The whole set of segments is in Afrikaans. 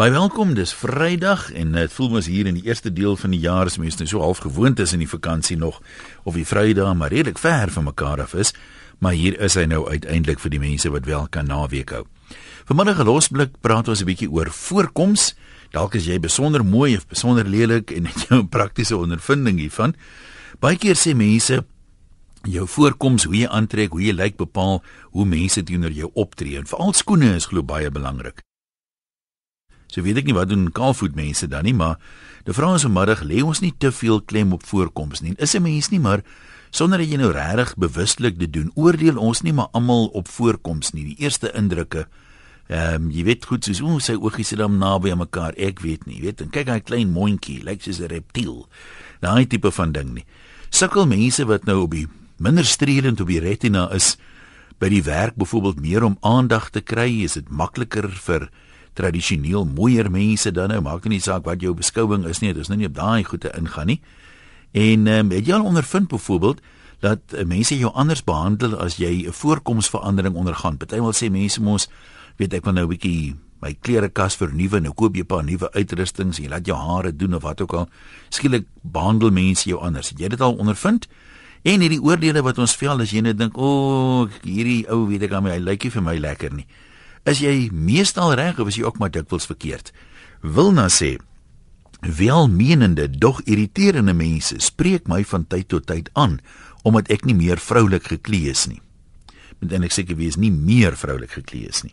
Baie welkom, dis Vrydag en dit voel mos hier in die eerste deel van die jaar is mense nou so half gewoond is in die vakansie nog of die Vrydag maar redelik ver van mekaar af is, maar hier is hy nou uiteindelik vir die mense wat wel kan naweek hou. Vanmiddag losblik praat ons 'n bietjie oor voorkoms. Dalk is jy besonder mooi of besonder lelik en het jy 'n praktiese ondervinding hiervan. Baie keer sê mense jou voorkoms, hoe jy aantrek, hoe jy lyk bepaal hoe mense teenoor jou optree en veral skoene is glo baie belangrik. So weet ek nie wat doen kaalvoet mense dan nie, maar die vraag is vanmiddag lê ons nie te veel klem op voorkoms nie. Is 'n mens nie maar sonder dat jy nou regtig bewustelik dit doen, oordeel ons nie maar almal op voorkoms nie. Die eerste indrukke Ehm um, jy weet goed soos o, sy oogies sit dan naby aan mekaar. Ek weet nie, weet en kyk hy klein mondjie, lyk soos 'n reptiel. Daai tipe van ding nie. Sukkel mense wat nou op die minder strelend op die retina is by die werk byvoorbeeld meer om aandag te kry, is dit makliker vir tradisioneel mooier mense dan nou maak nie saak wat jou beskouing is nie, dit is nou nie op daai goede ingaan nie. En ehm um, het jy al ondervind byvoorbeeld dat uh, mense jou anders behandel as jy 'n voorkomsverandering ondergaan? Partymal sê mense mos, weet ek van nou 'n bietjie my klerekas vernuwe, nou koop jy 'n paar nuwe uitrustings, jy laat jou hare doen of wat ook al. Skielik behandel mense jou anders. Het jy dit al ondervind? En hierdie oordeele wat ons vel as jy net dink, "O, oh, hierdie ou weet ek aan my, hy lyk nie vir my lekker nie." Is jy meestal reg of is jy ook maar dikwels verkeerd? Wilna sê welmenende dog irriterende mense spreek my van tyd tot tyd aan omdat ek nie meer vroulik geklee is nie. Met en ek seker wie is nie meer vroulik geklee is nie.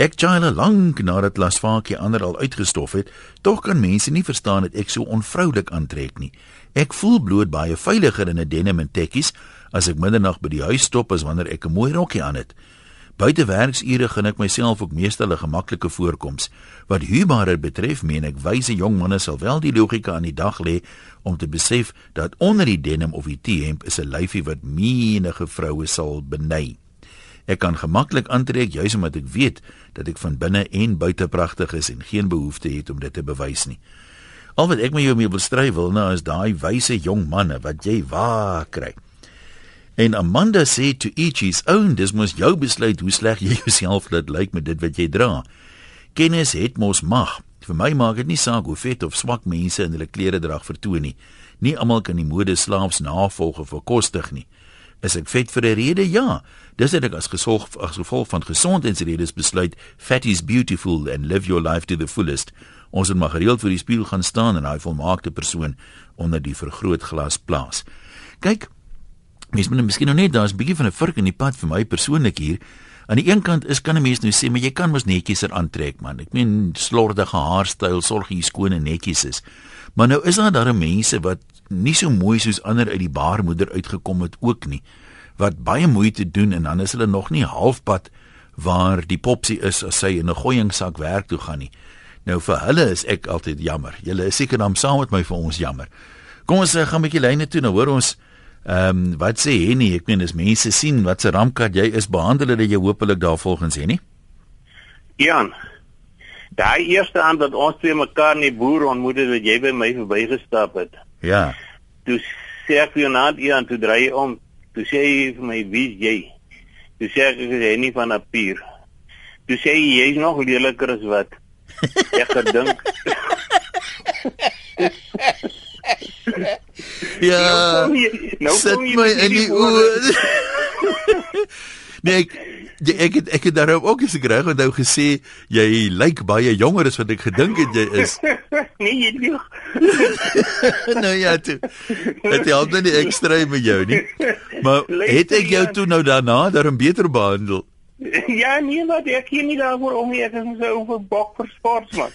Ek jaile lank nadat Lasvakie ander al uitgestof het, tog kan mense nie verstaan dat ek so onvroulik aantrek nie. Ek voel bloot baie veiliger in 'n denim en tekkies as ek middernag by die huis stop as wanneer ek 'n mooi rokkie aan het. Buite werksure gaan ek myself ook meestal 'n gemaklike voorkoms. Wat humor betref, meen ek wyse jong manne sal wel die logika aan die dag lê om te besef dat onder die denim of die T-hemp is 'n lyfie wat menige vroue sal beny. Ek kan gemaklik aantrek juis omdat ek weet dat ek van binne en buite pragtig is en geen behoefte het om dit te bewys nie. Al wat ek met jou mee bestry wil nou is daai wyse jong manne wat jy waar kry. En Amanda sê to each his own, dis mos jou besluit hoe sleg jy jouself laat lyk met dit wat jy dra. Kennis het mos mag. Vir my maak dit nie saak hoe vet of swak mense in hulle klere drag vertoon nie. Nie almal kan die mode slaafs navolg of verkostig nie. Is ek vet vir 'n rede? Ja. Dis dit ek as gevolg as gevolg van gesondheidsredes besluit fat is beautiful and live your life to the fullest. Ons moet maar gereeld voor die spieël gaan staan en daai volmaakte persoon onder die vergrootglas plaas. Kyk, Mens moet nou miskien nog net daar's 'n bietjie van 'n vurk in die pad vir my persoonlik hier. Aan die een kant is kan 'n mens nou sê, maar jy kan mos netjies er aantrek man. Ek meen slordige haarstyl, sorg jy skoon en netjies is. Maar nou is daar daar mense wat nie so mooi soos ander uit die baarmoeder uitgekom het ook nie. Wat baie moeite doen en dan is hulle nog nie halfpad waar die popsie is as sy in 'n gooiingsak werk toe gaan nie. Nou vir hulle is ek altyd jammer. Julle is seker dan saam met my vir ons jammer. Kom ons eh, gaan 'n bietjie lyne toe nou hoor ons Ehm um, wat sê nie? Ek meen as mense sien wat se rampkat jy is, behandel hulle jou hopelik daarvolgens nie? Jan. Daai eerste aand dat ons twee mekaar in die boer ontmoet het, het jy by my verbygestap het. Ja. Toe sê ek vir Jan, Jan, toe draai om. Toe sê hy vir my, "Wie jy?" Toe sê ek ek is nie van 'n pier. Toe sê hy jy's nog leliker as wat. Ek gedink ja. Nou sit my in die oë. nee, ek ek het, ek het daarop ook eens gekry en nou gesê jy lyk baie jonger as wat ek gedink het jy is. nee, jy lieg. nou ja, toe. Het jy al dan die ekstra met jou nie? Maar het ek jou toe nou daarna daarom beter behandel? Ja, nee, maar ek hier nie daarvoor om nie, ek is so oor bok vir sportsman.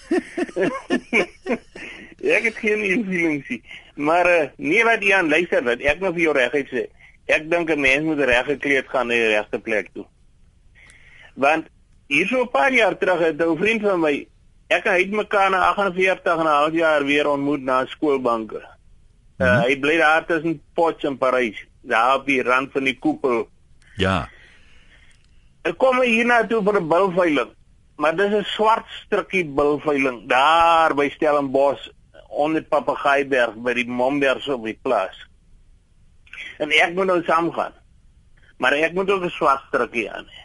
Ek het geen invulling nie. Maar uh, nee wat Jan luister wat ek nou vir jou reguit sê. Ek dink 'n mens moet reg gekleed gaan na die regte plek toe. Want hier so 'n paar jaar terug het 'n vriend van my ek het mekaar na 48 en 'n half jaar weer ontmoet na skoolbanke. Uh, mm -hmm. Hy bly daar tussen Potch en Parys, daar op die rand van die koepel. Ja. Ek kom hier na toe vir 'n bilveiling. Maar dis 'n swart strukkie bilveiling daar by Stellenbosch onder Papagaaiberg by die Mombergs op die plaas. En ek moet nou saamgaan. Maar ek moet ook 'n swart strukkie aan hê.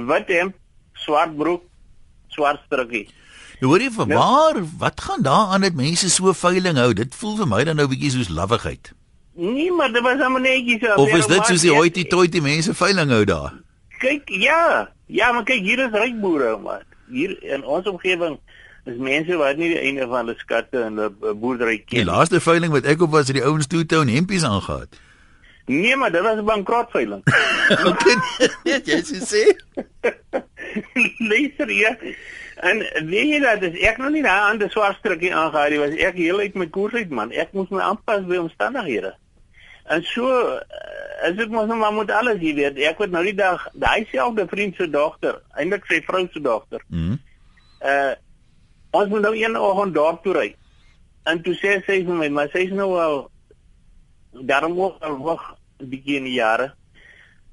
'n Wit hemp, swart broek, swart strukkie. Hoor jy van waar wat gaan daar aan dat mense so veiling hou? Dit voel vir my dan nou bietjie soos lawwigheid. Nee, maar dit was hom netjies so. Of is dit soos die hoitie toitie mense veiling hou daar? Kyk, ja. Ja, maar kyk hier is ryk boere man. Hier in ons omgewing is mense wat nie die einde van hulle skatte en hulle boerdery ken. Die laaste veiling wat ek op was, het die ouens toe toe en hempies aangehad. Nee, maar dit was 'n bankrotveiling. okay, net jy sê. Luister ja. En weet jy dat as ek nog nie daai ander swart strukkie aangehaal het, was ek heel uit my koers uit man. Ek moes my aanpas by omstandighede. En so eh, as ek mos nou maar moet alles hier weet. Ek het nou die dag daai selfde vriend se dogter, eintlik sy vrou se dogter. Mhm. Uh ons moet nou een oggend dorp toe ry. En toe sê sy vir my, maar sy is nou al daarom al wag bietjie in die jare.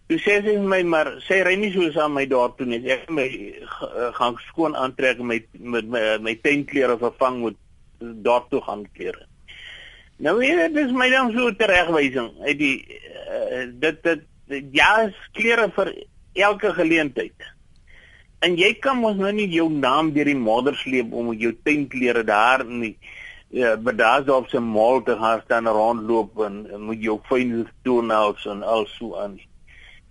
Toe sê sy vir my, maar sy ry nie soos aan my dorp toe nie. Ek my uh, gaan skoon aantrek en my met my, my tuinklere vervang met dorp toe gaan klere. Nou dit is my dan so teregwysing. Uit die uh, dit dit ja, klere vir elke geleentheid. En jy kan mos nou nie jou naam deur die modder sleep om jou tuinklere daar nie. Ja, maar daar's op se mall te gaan staan rondloop en, en moet jou fyn toenails en al so aan.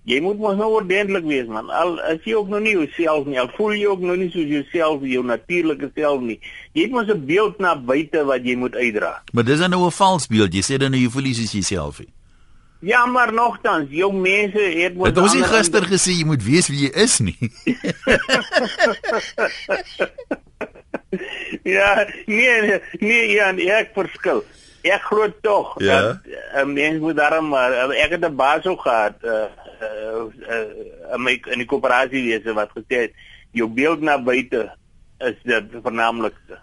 Jy moet mos nou ordentlik wees man. Al as jy ook nog nie jouself nie, al voel jy ook nog nie soos jouself, jou natuurlike self nie. Jy het mos 'n beeld na buite wat jy moet uitdra. Maar dis dan nou 'n vals beeld. Jy sê dan nou jy voel jy soos jouself. nie. Ja, maar nogtans, jou mense het mos Het ons nie gister gesê jy moet weet wie jy is nie. Ja, nee, nee, Jan, ek verskil. Ek glo tog Ja. dat 'n mens moet daarom maar ek het 'n baas ook gehad uh uh, uh in my in die koöperasie wese wat gesê het jou beeld na buite is dit vernaamlikste.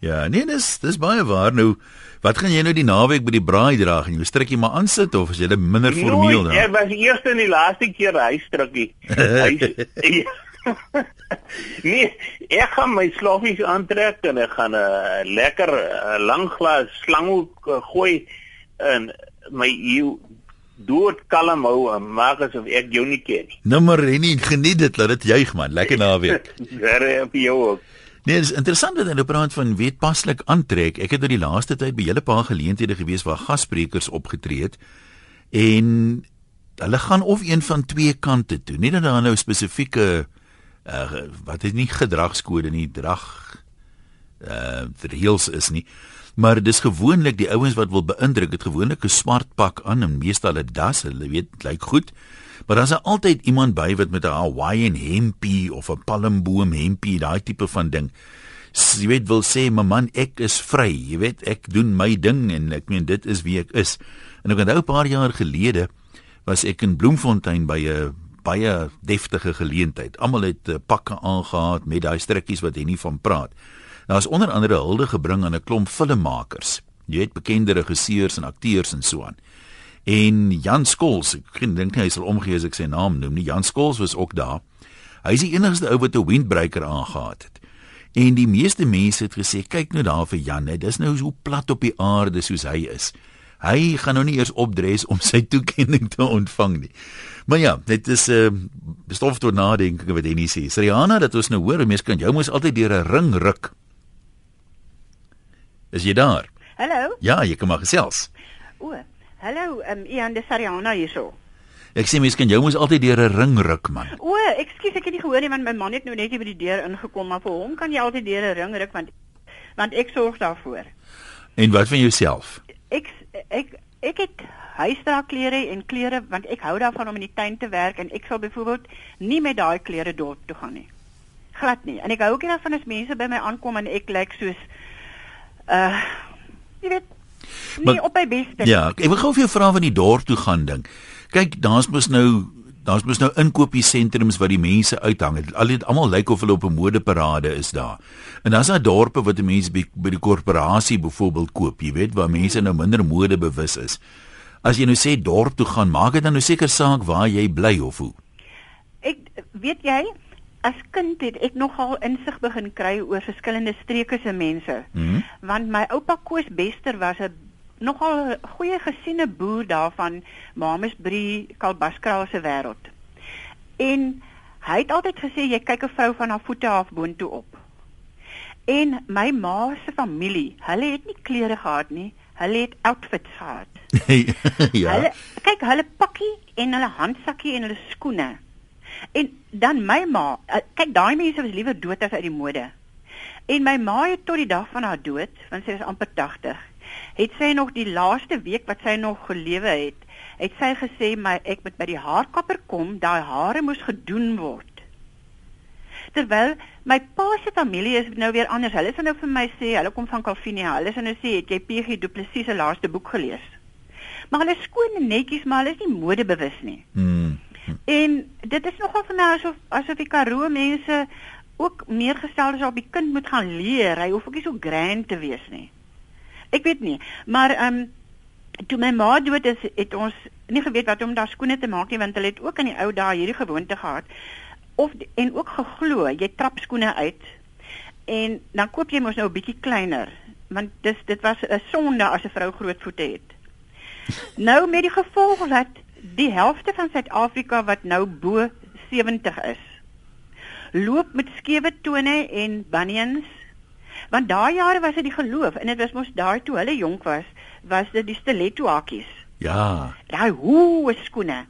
Ja, nee, dis dis baie waar. Nou, wat gaan jy nou die naweek by die braai dra? Gaan jy strikkie maar aansit of is jy minder formeel dan? was die eerste en die laaste keer hy strukkie. Hy Nee, ek gaan my sloffies aantrek en ek gaan 'n uh, lekker uh, lang glas slanghoek uh, gooi en my heel dood kalm hou en maak asof ek jou nie ken nie. Nou maar Rennie, geniet dit, laat dit juig man. Lekker naweek. Ver op jou ook. Nee, dit is interessant dat jy nou praat van weet paslik aantrek. Ek het oor die laaste tyd by hele paar geleenthede gewees waar gassprekers opgetree het en hulle gaan of een van twee kante toe. Nie dat daar nou spesifieke uh wat is nie gedragskode nie, drag uh reëls is nie. Maar dis gewoonlik die ouens wat wil beïndruk, het gewoonlik 'n swart pak aan en meestal 'n das, hulle weet lyk goed. Maar daar's altyd iemand by wat met 'n Hawaiian hempie of 'n palmboom hempie, daai tipe van ding. Jy weet wil sê, "My man, ek is vry." Jy weet, ek doen my ding en ek meen dit is wie ek is. En ek onthou 'n paar jaar gelede was ek in Bloemfontein by 'n baie deftige geleentheid. Almal het uh, pakke aangetree met daai strikkies wat hy nie van praat. Daar is onder andere hulde gebring aan 'n klomp filmmakers. Jy weet bekende regisseurs en akteurs en so aan. En Jan Skols, ek dink nie hy sal omgee as ek sy naam noem nie. Jan Skols was ook daar. Hy is die enigste ou wat 'n windbreaker aangehad het. En die meeste mense het gesê, kyk nou daar vir Jan, hè, dis nou so plat op die aarde soos hy is. Hy gaan nou nie eers opdres om sy toekenning te ontvang nie. Maar ja, dit is 'n uh, stof tot nadenking wat hy nie sê. Sriana, dat ons nou hoor, mense kan jou mos altyd deur 'n ring ruk. Is jy daar? Hallo. Ja, jy kan maar gesels. O, hallo, ehm um, Ian de Sariana hierso. Ek sê mense kan jou mos altyd deur 'n ring ruk man. O, ekskuus, ek het nie gehoor nie want my man het nou net hier by die deur ingekom, maar vir hom kan jy altyd deur 'n ring ruk want want ek sorg daarvoor. En wat van jouself? Ek ek ek het huisdraagklere en klere want ek hou daarvan om in die tuin te werk en ek sal byvoorbeeld nie met daai klere dorp toe gaan nie. Glad nie. En ek hou ook nie daarvan as mense by my aankom en ek lyk soos uh jy weet nie Maar- op my beste. Ja, ek wil gou vir jou vra van die dorp toe gaan ding. Kyk, daar's mos nou daar's mos nou inkopiesentrums wat die mense uithang. Dit al dit almal lyk of hulle op 'n modeparade is daar. En dan's daar dorpe wat mense by, by die korporasie byvoorbeeld koop, jy weet, waar mense nou minder modebewus is. As jy nou sê dorp toe gaan, maak dit dan nou seker saak waar jy bly of hoe. Ek weet jy, as kind het ek nogal insig begin kry oor verskillende streke se mense. Mhm. Want my oupa Koos Bester was 'n nogal 'n goeie gesiene boer daarvan Mamesbury Kalbaskraal se wêreld. En hy het altyd gesê jy kyk 'n vrou van haar voete af boontoe op. En my ma se familie, hulle het nie klere gehad nie. Hulle het outfits gehad. ja. Hulle kyk hulle pakkie en hulle handsakkie en hulle skoene. En dan my ma, uh, kyk daai mense was liewer dood as uit die mode. En my ma het tot die dag van haar dood, want sy is amper 80, het sy nog die laaste week wat sy nog gelewe het, het sy gesê my ek moet by die haarkapper kom, daai hare moes gedoen word. Terwyl my pa se familie is nou weer anders. Hulle sê nou vir my sê, hulle kom van Calvinia. Hulle sê nou sê, het jy PG Du Plessis se laaste boek gelees? Maar hulle skoon en netjies, maar hulle is nie modebewus nie. Hmm. En dit is nogal vir my asof asof die Karoo mense ook meer gestel is op die kind moet gaan leer. Hy hoef ook nie so grand te wees nie. Ek weet nie, maar ehm um, toe my ma dood is, het ons nie geweet wat om daar skoene te maak nie want hulle het ook in die ou dae hierdie gewoonte gehad of en ook geglo jy trap skoene uit en dan koop jy mos nou 'n bietjie kleiner want dis dit was 'n sonde as 'n vrou groot voete het. Nou met die gevolg dat die helfte van Suid-Afrika wat nou bo 70 is loop met skewe tone en bunions want daai jare was dit die geloof en dit was mos daai toe hulle jonk was was dit die stiletto hakkies Ja. daai hoë skoene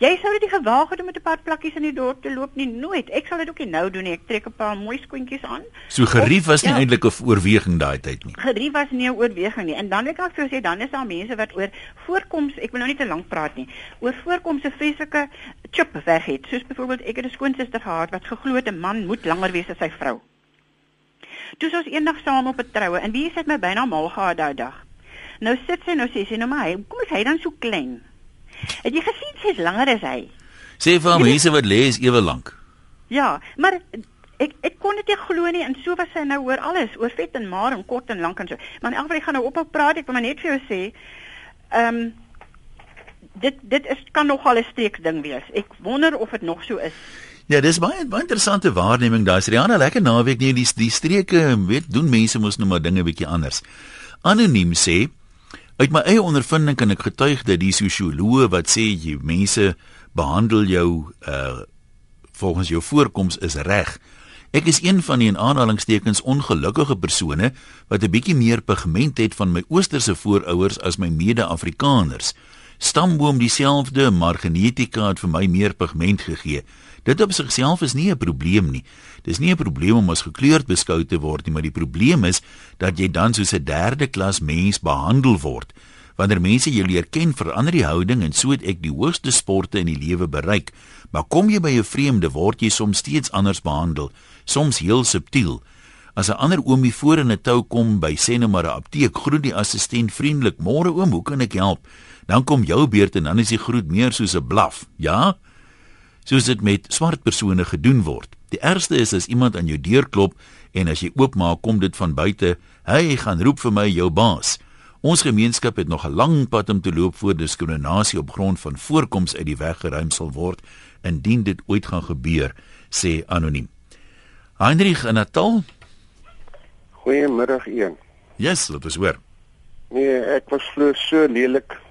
jy sou dit nie gewaag het om met 'n paar plakkies in die dorp te loop nie nooit ek sal dit ook nie nou doen nie ek trek 'n paar mooi skoentjies aan So gerief was nie Ja. eintlik 'n oorweging daai tyd nie. gerief was nie 'n oorweging nie. En dan ek ook vir jou sê dan is daar mense wat oor voorkoms, ek wil nou nie te lank praat nie, oor voorkoms 'n vreeslike chip weg het. Soos byvoorbeeld ek het 'n skoonsister gehad wat geglo het 'n man moet langer wees as sy vrou. Toe ons eendag saam op 'n troue en wie het my byna mal gehad daai dag. Nou sit sy nou sê sy nou maar, hy, kom is hy dan so klein? Het jy gesien sy's langer as hy? Sê vir hom mense wat lê is ewe lank. Ja, maar ek ek kon dit nie glo nie en so was sy nou oor alles, oor vet en maar en kort en lank en so. Maar in elk geval ek gaan nou ophou praat, ek wil maar net vir jou sê, ehm um, dit dit is kan nogal 'n streeksding wees. Ek wonder of dit nog so is. Ja, dis baie baie interessante waarneming daai. Rihanna, lekker naweek nie die die streke, weet, doen mense mos nou maar dinge bietjie anders. Anoniem sê uit my eie ondervinding kan ek getuig dat die sosioloë wat sê jy mense behandel jou uh volgens jou voorkoms is reg. Ek is een van die in aanhalingstekens ongelukkige persone wat 'n bietjie meer pigment het van my oosterse voorouers as my mede-Afrikaners. Stamboom dieselfde, maar genetika het vir my meer pigment gegee. Dit op sigself is nie 'n probleem nie. Dis nie 'n probleem om as gekleurd beskou te word nie, maar die probleem is dat jy dan soos 'n derde klas mens behandel word. Wanneer mense jou leer ken, verander die houding en so het ek die hoogste sporte in die lewe bereik. Maar kom jy by 'n vreemde, word jy soms steeds anders behandel, soms heel subtiel. As 'n ander oomie voor in 'n tou kom by sê nou maar 'n apteek, groet die assistent vriendelik: "Môre oom, hoe kan ek help?" Dan kom jou beurt en dan is die groet meer soos 'n blaf. Ja? Soos dit met swart persone gedoen word. Die ergste is as iemand aan jou deur klop en as jy oopmaak, kom dit van buite: "Hy gaan roep vir my jou baas." Ons gemeenskap het nog 'n lang pad om te loop voor diskriminasie op grond van voorkoms uit die weg geruim sal word indien dit ooit gaan gebeur, sê anoniem. Heinrich in Natal? Goeiemiddag een. Yes, laat ons hoor. Nee, ek was vlo so lelik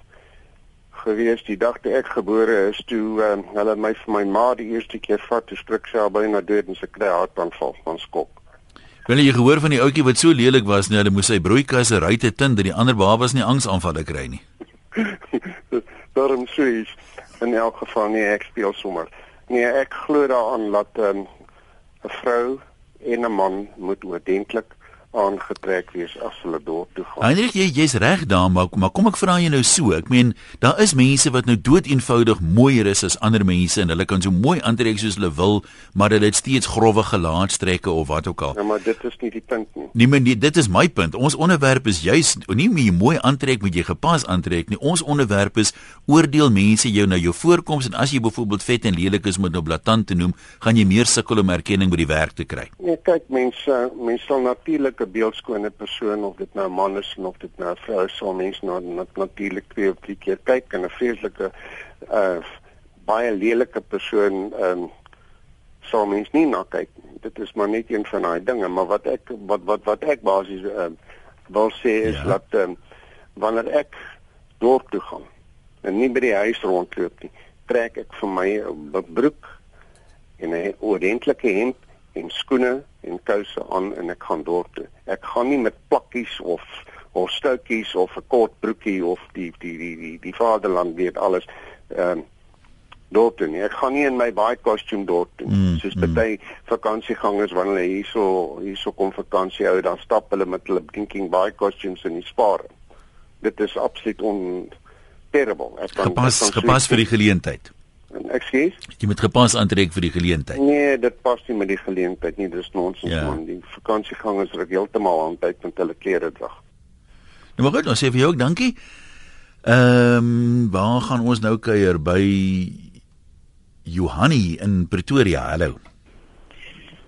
gewees die dag toe ek gebore is toe um, hulle my vir my ma die eerste keer vat toe skrik sy al byna dood en sy kry hartaanval van skok. Wil jy gehoor van die ouetjie wat so lelik was, nee, hulle moes sy broeikasse ruite tint dat die ander babas nie angsaanvalle kry nie. Daarom sê ek in elk geval nee, ek speel sommer. Nee, ek glo daaraan dat ehm, 'n um, vrou en 'n man moet oordentlik aangetrek wees as hulle dorp toe gaan. Heinrich, jy jy's reg daar, maar maar kom ek vra jou nou so. Ek meen, daar is mense wat nou dood eenvoudig mooier is as ander mense en hulle kan so mooi aantrek soos hulle wil, maar hulle het steeds grouwe gelaatstrekke of wat ook al. Ja, maar dit is nie die punt nie. Nee, maar nee, dit is my punt. Ons onderwerp is juis nie meer jy mooi aantrek moet jy gepas aantrek nie. Ons onderwerp is oordeel mense jou na jou voorkoms en as jy byvoorbeeld vet en lelik is met nou blaatant te noem, gaan jy meer sukkel om erkenning by die werk te kry. Nee, kyk mense, mense sal natuurlik 'n beeldskone persoon of dit nou 'n man is of dit nou 'n vrou is, sal mense na, na natuurlik twee of drie keer kyk en 'n vreeslike uh baie lelike persoon ehm um, sal mense nie na kyk nie. Dit is maar net een van daai dinge, maar wat ek wat wat wat ek basies ehm uh, wil sê is ja. dat ehm um, wanneer ek dorp toe gaan en nie by die huis rondloop nie, trek ek vir my 'n broek en 'n ordentlike hemp en skoene en kouse aan en ek gaan dorp toe. Ek gaan nie met plakkies of of stoutjies of 'n kort broekie of die die die die, die vaderland weet alles. Ehm um, dorp toe nie. Ek gaan nie in my baie kostuum dorp toe nie. Mm, Soos mm. baie vakansiegangers wanneer hulle hierso hierso kom vakansie hou, dan stap hulle met hulle drinking baie kostuums in die spaar. Dit is absoluut on terrible. Ek kan gepas ek kan gepas vir die geleentheid. Ekskuus. Jy moet gepas aantrek vir die geleentheid. Nee, dit pas nie met die geleentheid nie. Dis nonsens ja. man. Die vakansiegangers ruk heeltemal aan tyd met hulle klere drag. Nou maar goed, ons sê vir jou ook dankie. Ehm, um, waar gaan ons nou kuier by Johanni in Pretoria. Hallo.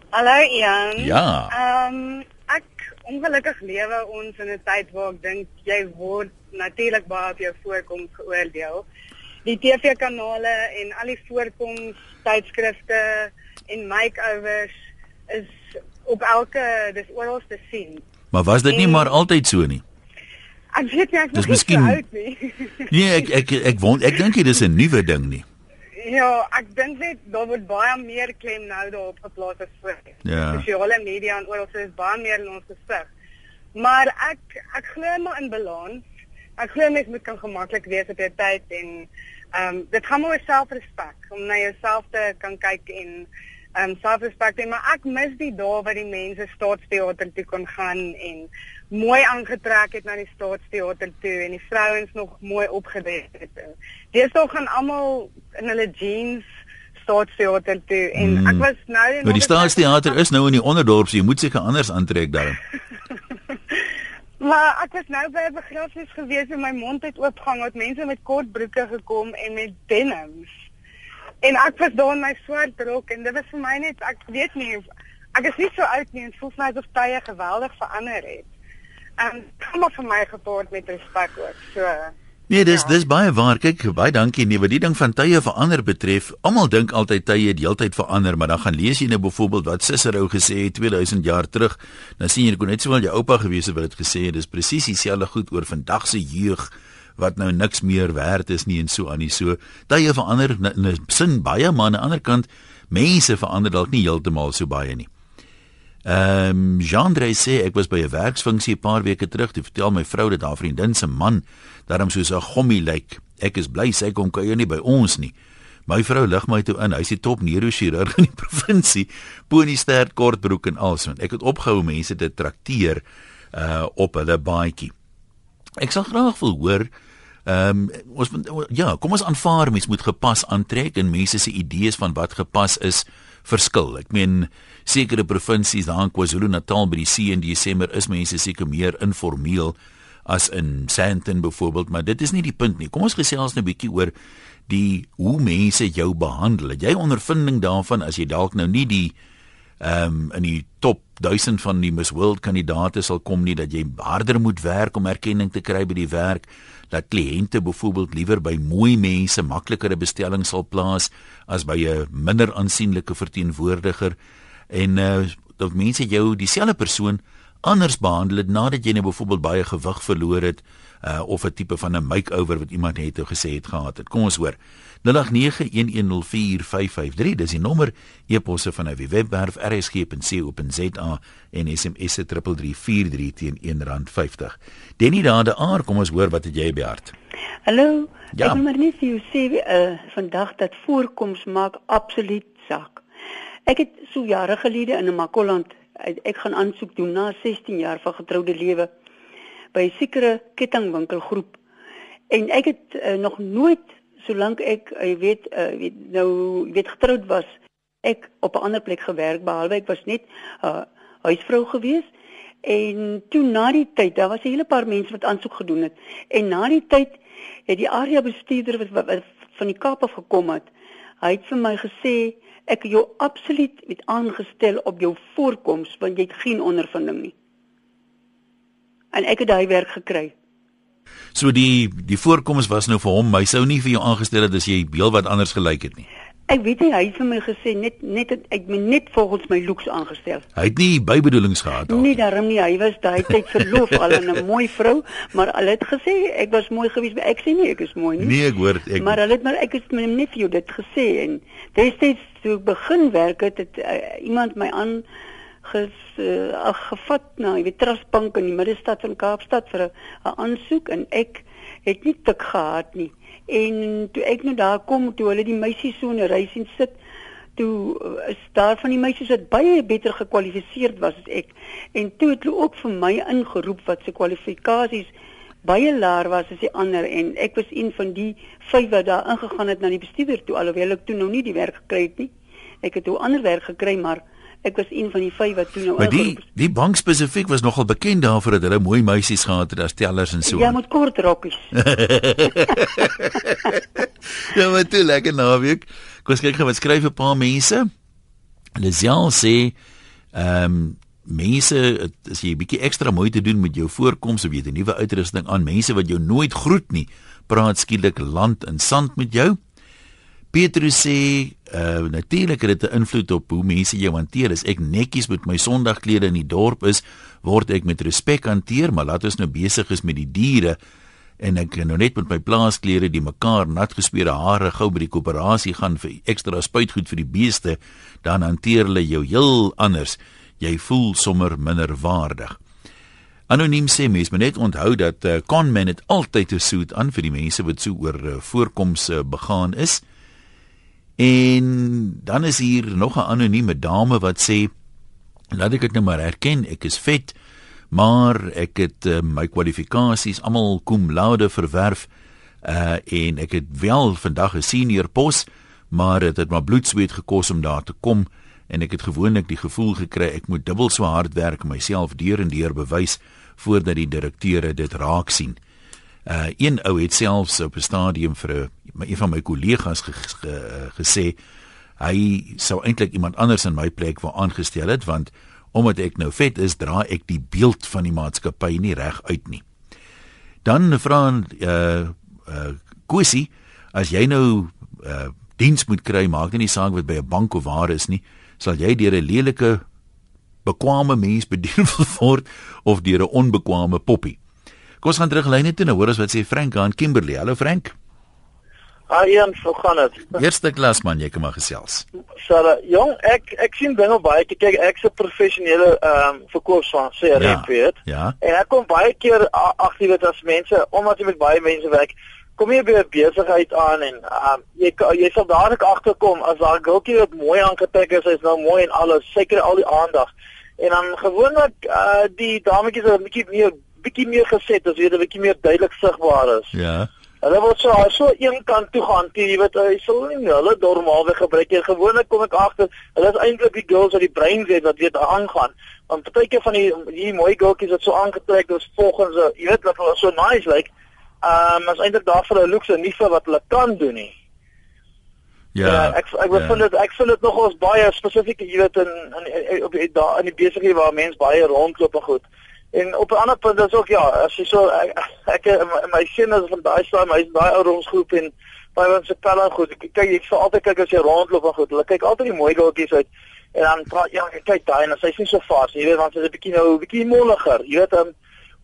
Hallo Ian. Ja. Ehm um, ek ongelukkig lewe ons in 'n tyd waar ek dink jy word natuurlik baie op jou voorkoms geoordeel. Die TV-kanale en al die voorkoms tydskrifte en makeovers is op elke dis oral te sien. Maar was dit en, nie maar altyd so nie? Ek weet nie ek is miskien oud nie. nee, ek ek ek, wond ek dink dit is 'n nuwe ding nie. Ja, ek dink net daar word baie meer klem nou daarop geplaas as voor. Ja. Sosiale media en oral is baie meer in ons gesig. Maar ek ek glo maar in balans. Ek glo mens moet kan gemaklik wees op jou tyd en ehm um, dit gaan oor selfrespek om na jouself te kan kyk en ehm um, selfrespek en maar ek mis die dae waar die mense staatsteater toe kon gaan en mooi aangetrek het na die staatsteater toe en die vrouens nog mooi opgedek het. Deesdae gaan almal in hulle jeans staatsteater toe en hmm. ek was nou in Maar die staatsteater is nou in die onderdorp, so jy moet seker anders aantrek daar. maar ek was nou by 'n begrafnis gewees en my mond het oopgehang met mense met kort broeke gekom en met denims. En ek was daar in my swart rok en dit was vir my net ek weet nie ek is nie so oud nie en voel my asof tye geweldig verander het. En kom maar vir my gepaard met respek ook. So Nee, dis ja. dis baie waar. Kyk, baie dankie nee, wat die ding van tye verander betref. Almal dink altyd tye het heeltyd verander, maar dan gaan lees jy nou byvoorbeeld wat Cicero gesê het 2000 jaar terug. Dan sien jy kon net sowel jou oupa gewees het wat dit gesê het. Dis presies dieselfde goed oor vandag se jeug wat nou niks meer werd is nie en so aan nie. So tye verander in 'n sin baie, maar aan die ander kant mense verander dalk nie heeltemal so baie nie. Ehm um, Jean-André sê ek was by 'n werksfunksie 'n paar weke terug. Toe vertel my vrou dat haar vriendin se man daarom soos 'n gommie lyk. Ek is bly sy kom kuier nie by ons nie. My vrou lig my toe in. Hy's die top neurochirurg in die provinsie. Pony stert kortbroek en alsoos. Ek het opgehou mense te trakteer uh op hulle baadjie. Ek sal graag wil hoor Ehm um, ons ja, kom ons aanvaar mense moet gepas aantrek en mense se idees van wat gepas is verskil. Ek meen sekere provinsies daar in KwaZulu-Natal by die see in Desember is mense seker meer informeel as in Sandton byvoorbeeld, maar dit is nie die punt nie. Kom ons gesels nou 'n bietjie oor die hoe mense jou behandel. Het jy ondervinding daarvan as jy dalk nou nie die ehm um, in die top 1000 van die Miss World kandidaate sal kom nie dat jy harder moet werk om erkenning te kry by die werk dat kliënte byvoorbeeld liewer by mooi mense makliker 'n bestelling sal plaas as by 'n minder aansienlike verteenwoordiger. En uh, dat mense jou dieselfde persoon anders behandel het nadat jy nou byvoorbeeld baie gewig verloor het uh, of 'n tipe van 'n makeover wat iemand het gesê het gehad het. Kom ons hoor. 0891104553 dis die nommer e-posse van 'n webwerf rsg.co.za en SMS se 3343 teen R1.50. Denny daar de aar, kom ons hoor wat het jy behart. Hallo. Ja. Ek wil maar net vir jou sê uh, vandag dat voorkoms maak absoluut saak. Ek het so jare gelede in 'n Makoland ek gaan aansoek doen na 16 jaar van getroude lewe by sekere kettingwinkelgroep. En ek het uh, nog nooit solank ek jy uh, weet uh, weet nou weet getroud was ek op 'n ander plek gewerk behalwe ek was net 'n uh, huisvrou gewees. En toe na die tyd daar was 'n hele paar mense wat aansoek gedoen het. En na die tyd het die area bestuurder wat, wat, wat van die Kaap af gekom het hy het vir my gesê ek jou absoluut met aangestel op jou voorkoms want jy het geen ondervinding nie en ek het daai werk gekry So die die voorkoms was nou vir hom, hy sou nie vir jou aangestel het as jy heel wat anders gelyk het nie. Ek weet nie hy het vir my gesê net net ek het net volgens my looks aangestel. Hy het nie bybedoelings gehad nie. Nee, daarom nie. Hy was daai tyd verloof al aan 'n mooi vrou, maar hulle het gesê ek was mooi geweest, maar ek sê nie ek is mooi nie. Nee, ek hoor ek Maar hulle het maar ek het my nephew dit gesê en destyds toe ek begin werk het, het uh, iemand my aan ges uh, gevat na die Trustbank in die middestad van Kaapstad vir 'n aansoek en ek het nie tik gehad nie. En toe ek nou daar kom, toe hulle die meisies so 'n ry sien sit, toe eh, is daar van die meisies wat baie beter gekwalifiseerd was as ek. En toe het hulle ook vir my ingeroep wat se kwalifikasies baie laer was as die ander en ek was een van die vyf wat daar ingegaan het na die bestuurder toe alhoewel ek toe nog nie die werk gekry het nie. Ek het toe ander werk gekry maar ek was een van die vyf wat toe nou Maar die die bank spesifiek was nogal bekend daarvoor dat hulle mooi meisies gehad het as tellers en so. Ja, met kort rokkies. ja, maar toe lekker naweek. Kom ons kyk gou wat skryf 'n paar mense. Lesiel sê ehm um, mense as jy 'n bietjie ekstra moeite doen met jou voorkoms of jy het 'n nuwe uitrusting aan mense wat jou nooit groet nie, praat skielik land in sand met jou. Petrus sê uh natuurlik het dit 'n invloed op hoe mense jou hanteer. As ek netjies met my Sondagklere in die dorp is, word ek met respek hanteer, maar laat ons nou besig is met die diere en ek nou net met my plaasklere die mekaar nat gespeurde hare gou by die koöperasie gaan vir ekstra spuitgoed vir die beeste, dan hanteer hulle jou heel anders. Jy voel sommer minder waardig. Anoniem sê mens moet net onthou dat uh, conman het altyd 'n soet aan vir die mense wat so oor uh, voorkoms uh, begaan is. En dan is hier nog 'n anonieme dame wat sê laat ek dit nou maar erken, ek is vet, maar ek het uh, my kwalifikasies almal cum laude verwerf uh en ek het wel vandag 'n senior pos, maar dit het maar bloedsweet gekos om daar te kom en ek het gewoonlik die gevoel gekry ek moet dubbel so hard werk om myself deur en deur bewys voordat die direkteure dit raak sien. Uh een ou het selfs op 'n stadium vir 'n een van my kollegas ge, ge, gesê hy sou eintlik iemand anders in my plek wou aangestel het want omdat ek nou vet is, dra ek die beeld van die maatskappy nie reg uit nie. Dan vra uh uh Kusi, as jy nou uh diens moet kry, maak dit nie saak wat by 'n bank of waar is nie, sal jy deur 'n lelike bekwame mens bedien word of deur 'n onbekwame poppie. Kom ons gaan terug lyne toe nou hoor ons wat sê Frank aan Kimberley. Hallo Frank. Ah een, so gaan dit. Eerste klas man, jy kom maar gesels. Sara, jong, ek ek sien dinge baie keer. Kyk, ek's 'n professionele ehm um, verkoopsman, sê ja, weet. Ja. En ek kom baie keer agter dit as mense, omdat jy met baie mense werk, kom jy by 'n besigheid aan en ehm um, jy jy sal dadelik agterkom as daar 'n gultjie wat mooi aangetrek is, hy's nou mooi en alles, seker al die aandag. En dan gewoonlik uh die dametjies is 'n bietjie meer bietjie meer geset, as jy 'n bietjie meer duidelik sigbaar is. Ja. Hulle word so so een kant toe gaan, jy weet, hy sal nie hulle normaalweg gebruik nie. Gewoonlik kom ek agter, hulle is eintlik die girls wat die brein het wat weet aangaan. Want partyke van die hier mooi girltjies wat so aangetrek is volgens, jy weet, wat hulle so nice lyk. Like, ehm um, is eintlik daar vir hulle looks en nie vir wat hulle kan doen nie. Ja, ja ek ek wil vind dit ek vind dit nog ons baie spesifiek jy weet in in op die daar in die besighede waar mense baie rondloop en goed. En op 'n ander punt is ook ja, as jy so ek, ek my seun is van daai stad, hy's daai ou rongsgroep en baie van se pelle goed. Kyk, ek sal altyd kyk as jy rondloop en goed. Hulle kyk altyd die mooi goedjies uit en dan praat jy, ja, kyk daai en sy's nie so vas, jy weet, want sy's 'n bietjie nou 'n bietjie molliger. Jy weet, um,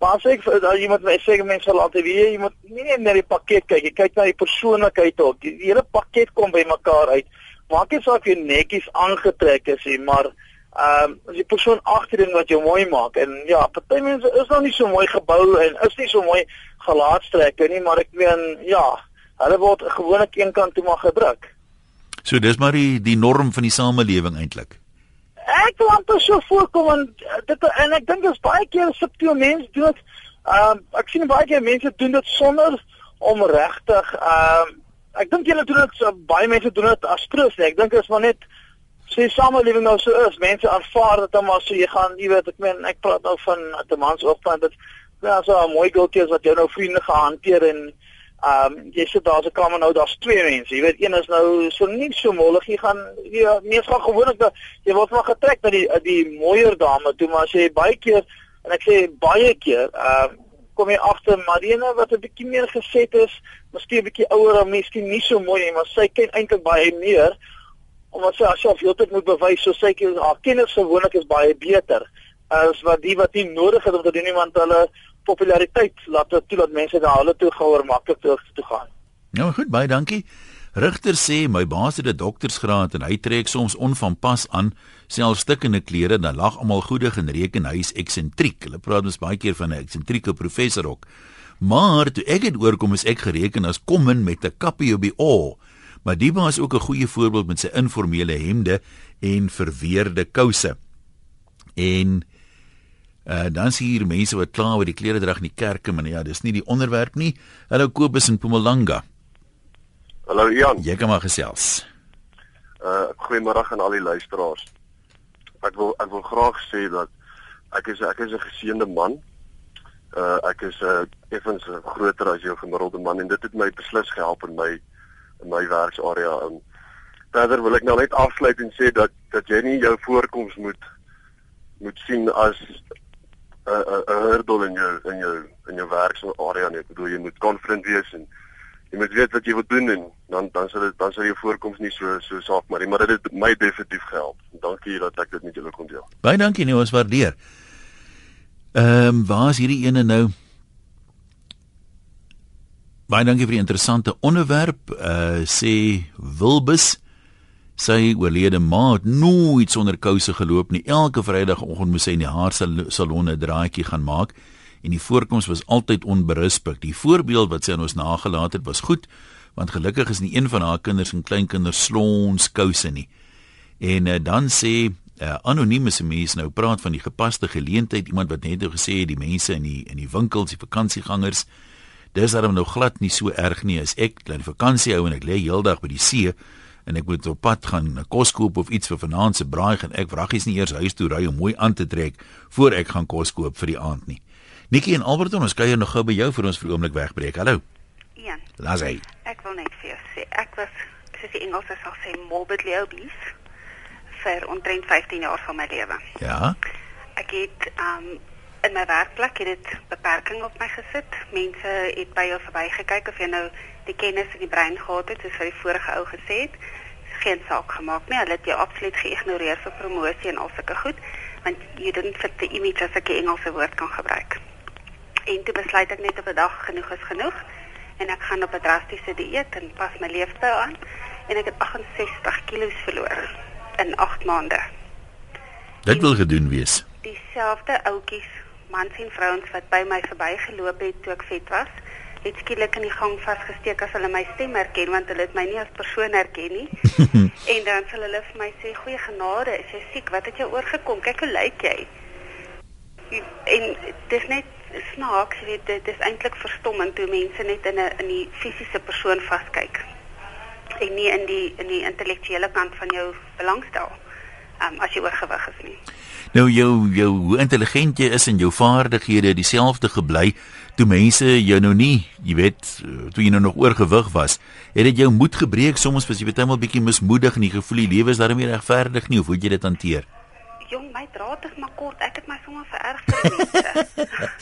maar as ek as moet my sê mense sal altyd weet jy moet nie net na die pakket kyk, jy kyk na die persoonlikheid ook. Die, die hele pakket kom by mekaar uit. Maak nie saak jy netjies aangetrek is nie, maar ehm um, die persoon agterin wat jou mooi maak en ja, party mense is nog nie so mooi gebou en is nie so mooi gelaatstrekke nie, maar ek meen ja, hulle word gewoonlik een kant toe maar gedruk. So dis maar die die norm van die samelewing eintlik. Ek wil amper so voorkom en dit en ek dink dit is baie keer subtiel mense doen dit. Ehm um, ek sien baie keer mense doen dit sonder om regtig ehm um, ek dink julle doen dit so baie mense doen dit as troos. Ek dink dit is maar net sê samelewing nou so is, mense aanvaar dit dan maar so jy gaan, jy weet, ek meen ek praat nou van 'n mans oogpunt dat ja, so 'n mooi goedjie is wat jy nou vriende gehanteer en ehm um, jy sit daar se kamer nou daar's twee mense. Jy weet een is nou so nie so mollig. Jy gaan jy mens gaan gewoonlik dat jy word maar getrek na die die mooier dame toe maar as jy baie keer en ek sê baie keer ehm um, kom jy agter Marina wat 'n bietjie meer geset is, miskien 'n bietjie ouer en miskien nie so mooi nie, maar sy ken eintlik baie meer omdat sy haarself heeltyd moet bewys so sy ken haar kinders gewoonlik is baie beter as wat die wat nie nodig het om te doen iemand hulle populariteit laat toe dat mense na hulle toe gehoor maklik toe toe gaan. Nou goed, baie dankie. Rigter sê my baas het 'n doktorsgraad en hy trek soms onvanpas aan, selfs stikkende klere, dan lag almal goedig en reken hy is eksentriek. Hulle praat mos baie keer van 'n eksentrieke professor ook. Maar toe ek dit oorkom is ek gereken as kommen met 'n kappie op die oor. Baas is ook 'n goeie voorbeeld met sy informele hemde en verweerde kouse. En uh, dan sien hier mense wat kla oor die klere drag in die kerke, maar ja, dis nie die onderwerp nie. Hallo Kobus in Mpumalanga. Hallo Ian. Jy kan maar gesels. Uh goeiemôre aan al die luisteraars. Ek wil ek wil graag sê dat ek is ek is 'n geseënde man. Uh ek is 'n uh, effens groter as jou gemiddelde man en dit het my beslis gehelp in my in my werksarea. En verder wil ek nou net afsluit en sê dat dat jy nie jou voorkoms moet moet sien as 'n 'n hurdle in jou in jou in jou werksarea nie. Ek bedoel jy moet confident wees en jy moet weet wat jy wil doen en dan dan sal dit dan sal jou voorkoms nie so so saak maar nie, maar dit het my definitief gehelp. Dankie dat ek dit met julle kon deel. Baie dankie nie, ons waardeer. Ehm um, waar is hierdie ene nou? Baie dankie vir die interessante onderwerp. Uh sê Wilbus sy oorlede ma het nooit sonder kouse geloop nie. Elke Vrydagoggend moes sy in die haarsalon 'n draaitjie gaan maak en die voorkoms was altyd onberisplik. Die voorbeeld wat sy aan ons nagelaat het was goed, want gelukkig is nie een van haar kinders en kleinkinders slons kouse nie. En uh, dan sê uh, anonieme mens nou praat van die gepaste geleentheid, iemand wat net nou gesê het die mense in die in die winkels, die vakansiegangers, dis daarom nou glad nie so erg nie as ek klein vakansie hou en ek lê heeldag by die see en ek moet op pad gaan 'n kos koop of iets vir vanaand se braai en ek wraggies nie eers huis toe ry om mooi aan te trek voor ek gaan kos koop vir die aand nie. Nikki en Alberton, ons kuier nog gou by jou vir ons vir oomblik wegbreek. Hallo. Ja. Laat hy. Ek wil net vir jou sê, ek was soos die Engelse sal sê morbidly obese vir omtrent 15 jaar van my lewe. Ja. Ek het um in my werkplek het dit beperking op my gesit. Mense het by jou verbygekyk of jy nou die kennis in die brein gehad het, soos vir die vorige ou gesê het. Geen saak gemaak nie. Hulle het jou absoluut geïgnoreer vir promosie en al sulke goed, want you didn't fit the image as ek 'n Engelse woord kan gebruik. En toe besluit ek net op 'n dag genoeg is genoeg en ek gaan op 'n drastiese dieet en pas my leefstyl aan en ek het 68 kg verloor in 8 maande. Dit wil gedoen wees. Dieselfde ouetjies, mans en vrouens wat by my verbygeloop het toe ek vet was, het skielik in die gang vasgesteek as hulle my stem herken want hulle het my nie as persoon herken nie. en dan sal hulle vir my sê: "Goeie genade, is jy siek? Wat het jou oorgekom? Kyk hoe lyk jy?" En dis net snaaks, jy weet, dit is eintlik verstommend hoe mense net in 'n in die fisiese persoon vaskyk en nie in die in die intellektuele kant van jou belangstel. Um, as jy oorgewig is nie. Nou jou jou hoe intelligent jy is en jou vaardighede dieselfde gebly toe mense jou nou nie, jy weet, toe jy nou nog oorgewig was, het dit jou moed gebreek soms was jy baie maal bietjie mismoedig en die gevoel die lewe is daarmee regverdig nie of hoe jy dit hanteer? jong, my draad is maar kort. Ek het my sommer vererg vir mense.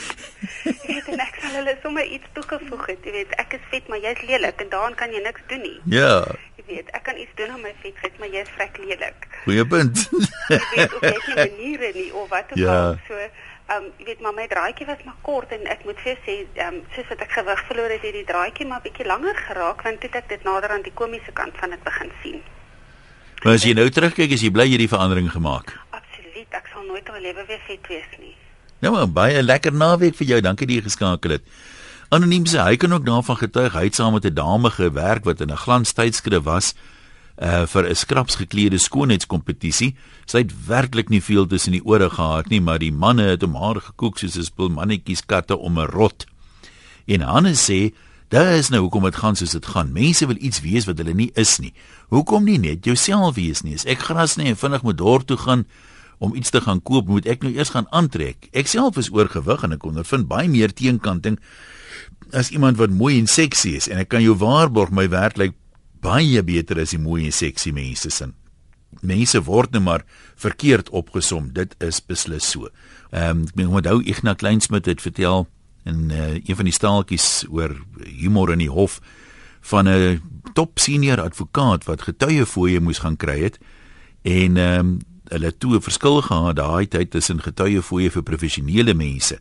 ek het net sal hulle sommer iets toegevoeg het. Jy weet, ek is vet, maar jy's lelik en daaraan kan jy niks doen nie. Ja. Jy weet, ek kan iets doen aan my vetheid, maar jy's vrek lelik. Goeie punt. jy weet, of jy nie maniere nie of wat ook ja. al. So Ehm um, jy weet maar my draadjie was maar kort en ek moet vir sê ehm um, soos wat ek gewig verloor het, het die draadjie maar bietjie langer geraak want toe ek dit nader aan die komiese kant van dit begin sien. Maar as jy nou terugkyk, is jy bly jy die verandering gemaak? Ek sal nooit in my lewe weer vet wees nie. Ja, maar baie lekker naweek vir jou. Dankie dat jy geskakel het. Anoniem sê hy kan ook daarvan getuig hy het saam met 'n dame gewerk wat in 'n glanstydskrif was uh vir 'n skraps geklede skoonheidskompetisie. Sy het werklik nie veel tussen die ore gehad nie, maar die manne het hom haar gekook soos 'n spul mannetjies katte om 'n rot. En Hannes sê Daar is nou hoekom dit gaan soos dit gaan. Mense wil iets wees wat hulle nie is nie. Hoekom nie net jouself wees nie? As ek gras nie en vinnig moet dorp toe gaan, om iets te gaan koop, moet ek nou eers gaan aantrek. Ek self is oorgewig en ek ondervind baie meer teenkanting as iemand wat mooi en seksie is en ek kan jou waarborg my werk lyk baie beter as die mooi en seksie mense sin. Mense word net maar verkeerd opgesom. Dit is beslis so. Ehm um, ek onthou Ignas Kleinsmid het vertel en uh, een van die staaltjies oor humor in die hof van 'n top senior advokaat wat getuiefooie moes gaan kry het en ehm um, hulle toe 'n verskil gehad daai tyd tussen getuiefooie vir professionele mense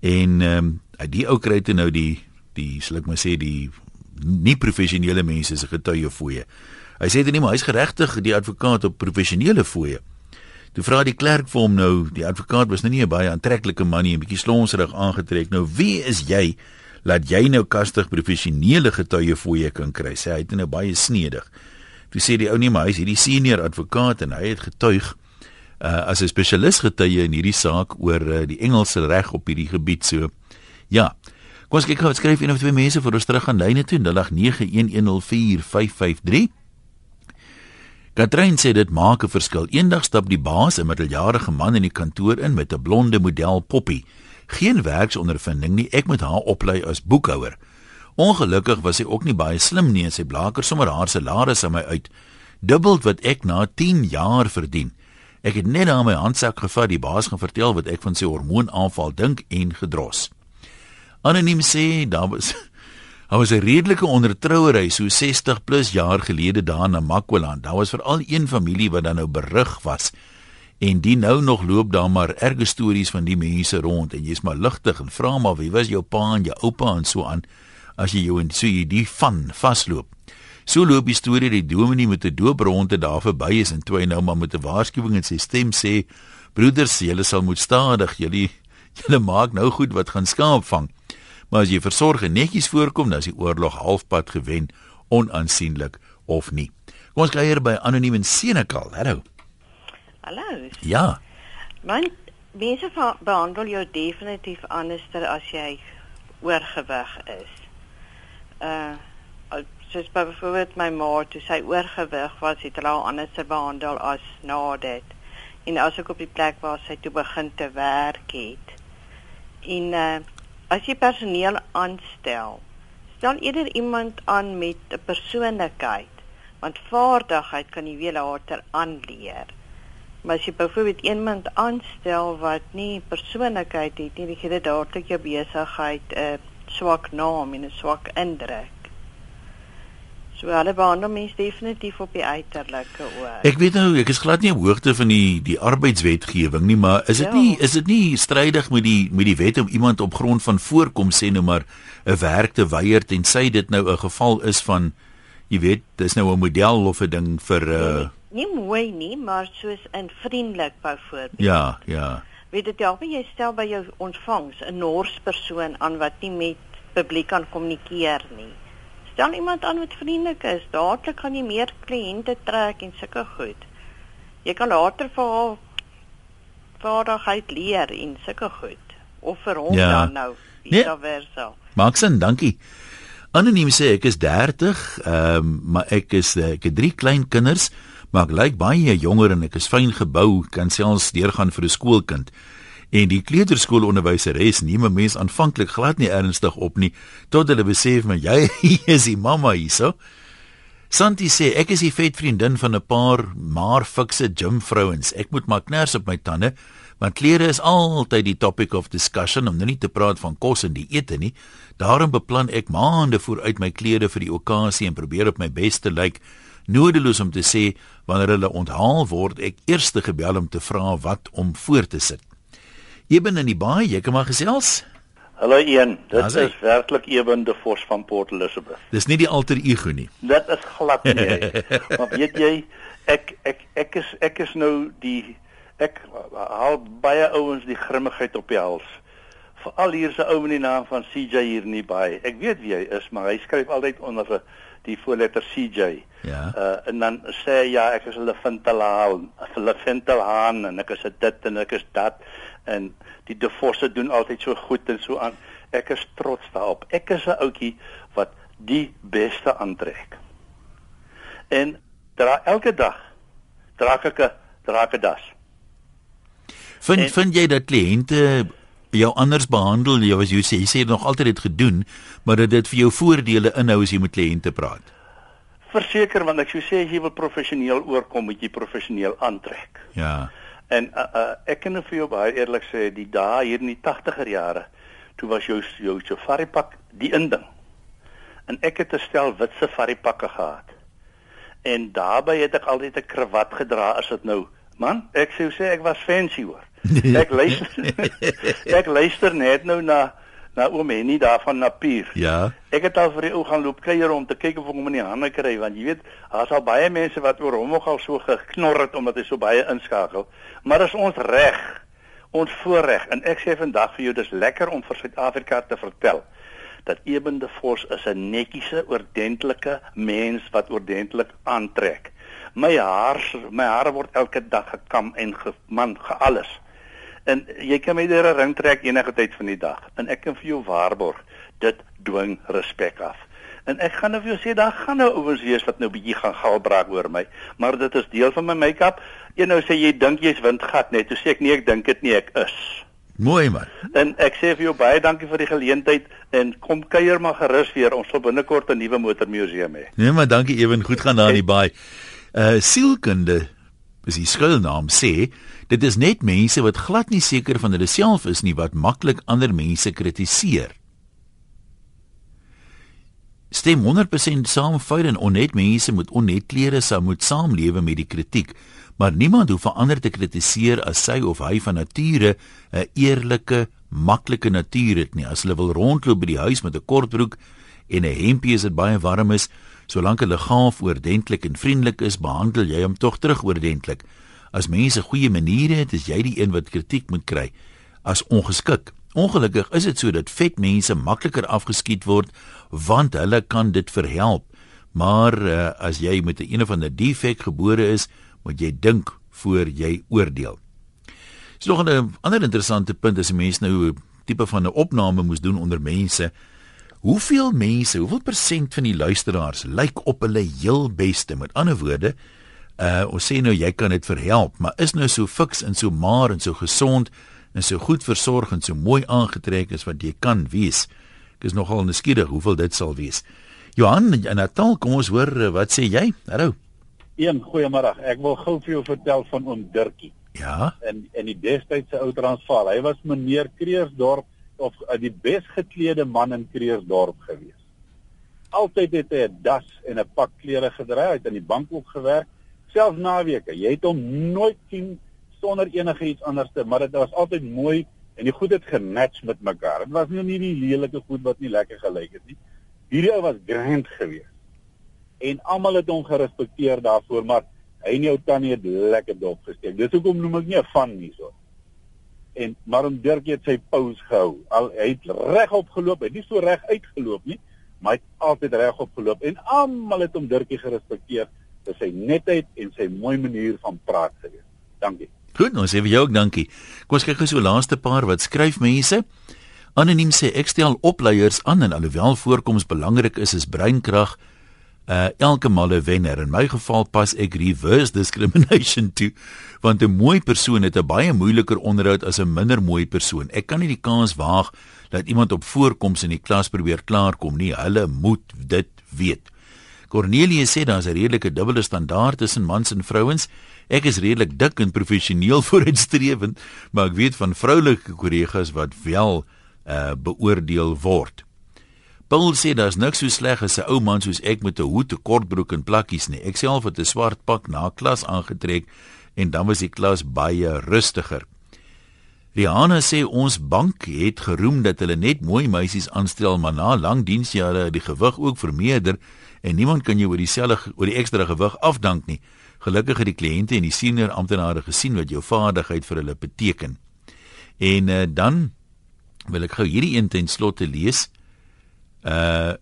en ehm um, die ou kry dit nou die die sal ek maar sê die nie professionele mense se getuiefooie. Hy sê dit nie maar hy's geregtig die advokaat op professionele fooie. Toe vra die klerk vir hom nou, die advokaat was nou nie 'n baie aantreklike man nie, 'n bietjie slonserig aangetrek. Nou, wie is jy laat jy nou kastig professionele getuie fooie kan kry? Sê hy het nou baie snedig. Toe sê die ou nee, maar hy's hierdie senior advokaat en hy het getuig uh, as 'n spesialis getuie in hierdie saak oor uh, die Engelse reg op hierdie gebied so. Ja. Kom ons kyk gou, skryf een of twee mense vir ons terug aan lyne toe 0891104553. Katrein sê dit maak 'n verskil. Eendag stap die baas 'n middeljarige man in die kantoor in met 'n blonde model poppie. Geen werksondervinding nie. Ek moet haar oplei as boekhouer. Ongelukkig was sy ook nie baie slim nie en sy blaker sommer haar salaris aan my uit. Dubbel wat ek na 10 jaar verdien. Ek het net aan my handsak gevat die baas gaan vertel wat ek van sy hormoonaanval dink en gedros. Anoniem sê daar was Daar was 'n redelike ondertrouery so 60 plus jaar gelede daar na Makwaland. Daar was veral een familie wat dan nou berig was. En die nou nog loop daar maar erge stories van die mense rond en jy's maar ligtig en vra maar wie was jou pa en jou oupa en so aan as jy jou en so jy die van vasloop. So loop die storie dat die dominee met 'n doopronde daar verby is en toe hy nou maar met 'n waarskuwing in sy stem sê: "Broeders, julle sal moet stadig, julle julle maak nou goed wat gaan skaap vang." Maar as jy versorg en netjies voorkom, dan is die oorlog halfpad gewen, onaansienlik of nie. Kom ons kuier by anoniem in Senekal. Hallo. Hallo. Ja. Man, mense behandel jou definitief anderster as jy oorgewig is. Uh soos byvoorbeeld my ma toe sy oorgewig was, het hulle haar anders behandel as na dit. En as ek op die plek waar sy toe begin te werk het. En uh as jy personeel aanstel, stel eerder iemand aan met 'n persoonlikheid, want vaardigheid kan jy weer later aanleer. Maar as jy byvoorbeeld iemand aanstel wat nie persoonlikheid het nie, dan gee dit dadelik jou besigheid 'n swak naam en 'n swak indruk. So hulle behandel mense definitief op die uiterlike oor. Ek weet nou, ek is glad nie op hoogte van die die arbeidswetgewing nie, maar is dit ja. nie is dit nie strydig met die met die wet om iemand op grond van voorkom sê nou maar 'n werk te weier tensy dit nou 'n geval is van jy weet, dis nou 'n model of 'n ding vir uh nie, nie mooi nie, maar soos in vriendelik byvoorbeeld. Ja, ja. Weet dit jy, jy stel by jou ontvangs 'n nors persoon aan wat nie met publiek kan kommunikeer nie stel iemand aan wat vriendelik is, dadelik gaan jy meer kliënte trek en sulke goed. Jy kan later vir haar vaardigheid leer en sulke goed of vir hom ja. dan nou vice nee. versa. Maxen, dankie. Anoniem sê ek is 30, ehm um, maar ek is ek het drie klein kinders, maar ek lyk baie jonger en ek is fyn gebou, kan selfs deurgaan vir 'n skoolkind en die kleuterskoolonderwyseres neem 'n mens aanvanklik glad nie ernstig op nie tot hulle besef maar jy is die mamma hierso. Santi sê ek is die vet vriendin van 'n paar maar fikse gymvrouens. Ek moet maar kners op my tande want klere is altyd die topic of discussion om nou nie te praat van kos en die ete nie. Daarom beplan ek maande vooruit my klere vir die okasie en probeer op my bes te lyk. Nodeloos om te sê wanneer hulle onthaal word, ek eers te gebel om te vra wat om voor te sit. Eben in die baai, jy kan maar gesels. Hallo een, dit As is werklik Eben de Vos van Port Elizabeth. Dis nie die alter ego nie. Dit is glad nie. maar weet jy, ek ek ek is ek is nou die ek haal baie ouens die grimmigheid op die hals. Veral hier se ou met die naam van CJ hier nie baie. Ek weet wie hy is, maar hy skryf altyd onder 'n die voorletter CJ. Ja. Uh en dan sê hy ja, ek is hulle Fintelhaan, hulle Fintelhaan en ek is dit en ek is dat en die Devosse doen altyd so goed en so aan. Ek is trots daarop. Ek is 'n ouetjie wat die beste aantrek. En dra elke dag dra ek 'n drakedas. Vind en, vind jy dat kliënte jou anders behandel? Jy was jy sê jy sê nog altyd dit gedoen, maar dat dit vir jou voordele inhou as jy met kliënte praat. Verseker want ek sou sê as jy wil professioneel oorkom, moet jy professioneel aantrek. Ja. En uh, uh, ek kan vir jou baie eerlik sê die dae hier in die 80er jare toe was jou jou safari pak die inding. En ek het 'n stel wit safari pakke gehad. En daarbey het ek altyd 'n kravat gedra as dit nou man, ek sê sê ek was fancy hoor. Ek luister ek luister net nou na na oom Henny daar van Napier. Ja. Ek het al vir die ou gaan loop kuier om te kyk of ek hom in die hande kry want jy weet, daar's al baie mense wat oor hom nogal so geknor het omdat hy so baie inskakel. Maar is ons reg ons voorreg en ek sê vandag vir jou dis lekker om vir Suid-Afrika te vertel dat Eben de Vos is 'n netjiese, ordentlike mens wat ordentlik aantrek. My haar, my hare word elke dag gekam en ge, man ge alles. En jy kan my deur 'n ring trek enige tyd van die dag en ek kan vir jou waarborg dit dwing respek af. En ek gaan nou vir jou sê daar gaan nou ouens wees wat nou bietjie gaan galbraak oor my, maar dit is deel van my make-up. Een nou sê jy dink jy's windgat net, toe sê ek nee, ek dink dit nie ek is. Mooi man. En ek sê vir jou baie dankie vir die geleentheid en kom kuier maar gerus weer. Ons sal binnekort 'n nuwe motormuseum hê. Nee, maar dankie ewen goed gaan daar in die baai. Uh sielkunde is die skuilnaam sê dit is net mense wat glad nie seker van hulle self is nie wat maklik ander mense kritiseer. Stem 100% saam feit en onnet mense moet onnet klere sou moet saamlewe met die kritiek maar niemand hoef verander te kritiseer as sy of hy van nature 'n eerlike maklike natuur het nie. As hulle wil rondloop by die huis met 'n kortbroek en 'n hempie as dit baie warm is solank hulle gaaf oordentlik en vriendelik is behandel jy hom tog terug oordentlik as mense goeie maniere het is jy die een wat kritiek moet kry as ongeskik Ongelukkig is dit so dat vet mense makliker afgeskiet word want hulle kan dit verhelp. Maar uh, as jy met 'n een of ander defek gebore is, moet jy dink voor jy oordeel. Dis nog 'n ander interessante punt as 'n mens nou 'n tipe van 'n opname moes doen onder mense. Hoeveel mense, hoeveel persent van die luisteraars lyk op hulle heel beste? Met ander woorde, uh ons sê nou jy kan dit verhelp, maar is nou so fiks en so maar en so gesond en so goed versorg en so mooi aangetrek is wat jy kan wees. Ek is nogal nuuskierig hoeveel dit sal wees. Johan en Natal, kom ons hoor eh, wat sê jy? Hallo. Een goeiemôre. Ek wil gou vir jou vertel van oom Dirkie. Ja. En en die destydse ou Transvaal. Hy was meneer Kreersdorp of uh, die besgeklede man in Kreersdorp gewees. Altyd het hy 'n das en 'n pak klere gedra, hy het aan die bank ook gewerk, selfs naweke. Jy het hom nooit sien sonder enige iets anders te, maar dit was altyd mooi en die goed het gematch met mekaar. Dit was nie nie die lelike goed wat nie lekker gelyk het nie. Hierdie ou was grand geweest. En almal het hom gerespekteer daarvoor, maar hy en jou tannie het lekker dop gesteek. Dis hoekom noem ek nie 'n van nie so. En maar om Dirk het sy pose gehou. Al hy het regop geloop, hy het nie so reg uitgeloop nie, maar hy het altyd regop geloop en almal het hom Dirkie gerespekteer vir sy netheid en sy mooi manier van praat gewees. Dankie. Goed, nou sê vir jou ook dankie. Kom ons kyk gou so laaste paar wat skryf mense. Anoniem sê ek stel opleiers aan en alhoewel voorkoms belangrik is is breinkrag uh elke male wenner. In my geval pas ek reverse discrimination toe want 'n mooi persoon het 'n baie moeiliker onderhoud as 'n minder mooi persoon. Ek kan nie die kans waag dat iemand op voorkoms in die klas probeer klaarkom nie. Hulle moet dit weet. Cornelius sê daar's 'n redelike dubbele standaard tussen mans en vrouens. Ek is redelik dik en professioneel vooruitstrewend, maar ek weet van vroulike kollegas wat wel uh beoordeel word. Paul sê daar's niks so sleg as 'n ou man soos ek met 'n hoed, 'n kortbroek en plakkies nie. Ek self het 'n swart pak na klas aangetrek en dan was die klas baie rustiger. Rihanna sê ons bank het geroem dat hulle net mooi meisies aanstel, maar na lang diensjare het die gewig ook vermeerder en niemand kan jou oor dieselfde oor die ekstra gewig afdank nie. Gelukkig het die kliënte en die senior amptenare gesien wat jou vaardigheid vir hulle beteken. En uh, dan wil ek gou hierdie een ten slotte lees. Uh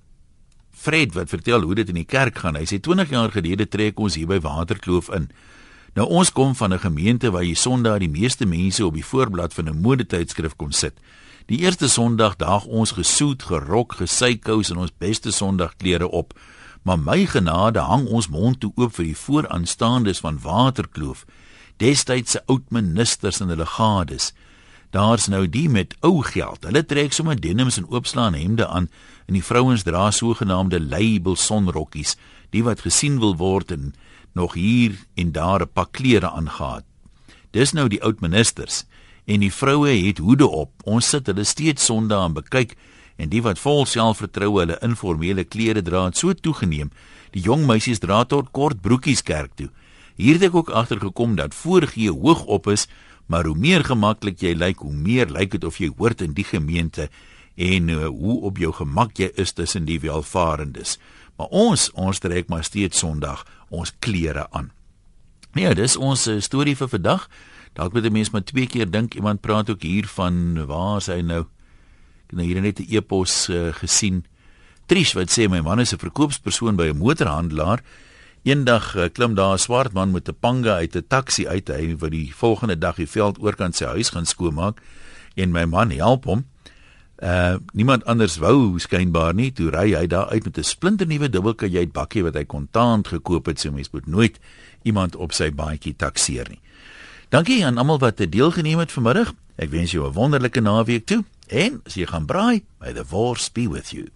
Fred wat vertel hoe dit in die kerk gaan. Hy sê 20 jaar gelede trek ons hier by Waterkloof in. Nou ons kom van 'n gemeente waar jy Sondag die meeste mense op die voorblad van 'n modetydskrif kom sit. Die eerste Sondag daag ons gesoet, gerok, gesuikous en ons beste Sondagklere op maar my genade hang ons mond toe oop vir die vooraanstaandes van Waterkloof, destydse oud ministers en hulle gades. Daar's nou die met ou geld. Hulle trek sommer denims en oopslaan hemde aan en die vrouens dra sogenaamde label sonrokkies, die wat gesien wil word en nog hier en daar 'n pak klere aangetree. Dis nou die oud ministers en die vroue het hoede op. Ons sit hulle steeds sonde aan bekyk en die wat vol selfvertroue hulle informele klere dra het so toegeneem. Die jong meisies dra tot kort broekies kerk toe. Hier het ek ook agtergekom dat voorgee hoog op is, maar hoe meer gemaklik jy lyk, hoe meer lyk dit of jy hoort in die gemeente en uh, hoe op jou gemak jy is tussen die welvarendes. Maar ons, ons trek maar steeds Sondag ons klere aan. Nee, dis ons uh, storie vir vandag. Dalk moet 'n mens maar twee keer dink. Iemand praat ook hier van waar is hy nou? Ek het nou hier net 'n e-pos uh, gesien. Trish wat sê my man is 'n verkoopspersoon by 'n motorhandelaar. Eendag uh, klim daar 'n swart man met 'n panga uit 'n taxi uit. Hy wil die volgende dag die veld oorkant sy huis gaan skoonmaak en my man help hom. Uh niemand anders wou skynbaar nie. Toe ry hy daar uit met 'n splinternuwe dubbelkajuit bakkie wat hy kontant gekoop het. So mens moet nooit iemand op sy baadjie takseer nie. Dankie aan almal wat deelgeneem het vanmiddag. Ek wens jou 'n wonderlike naweek toe. En as jy gaan braai, may the force be with you.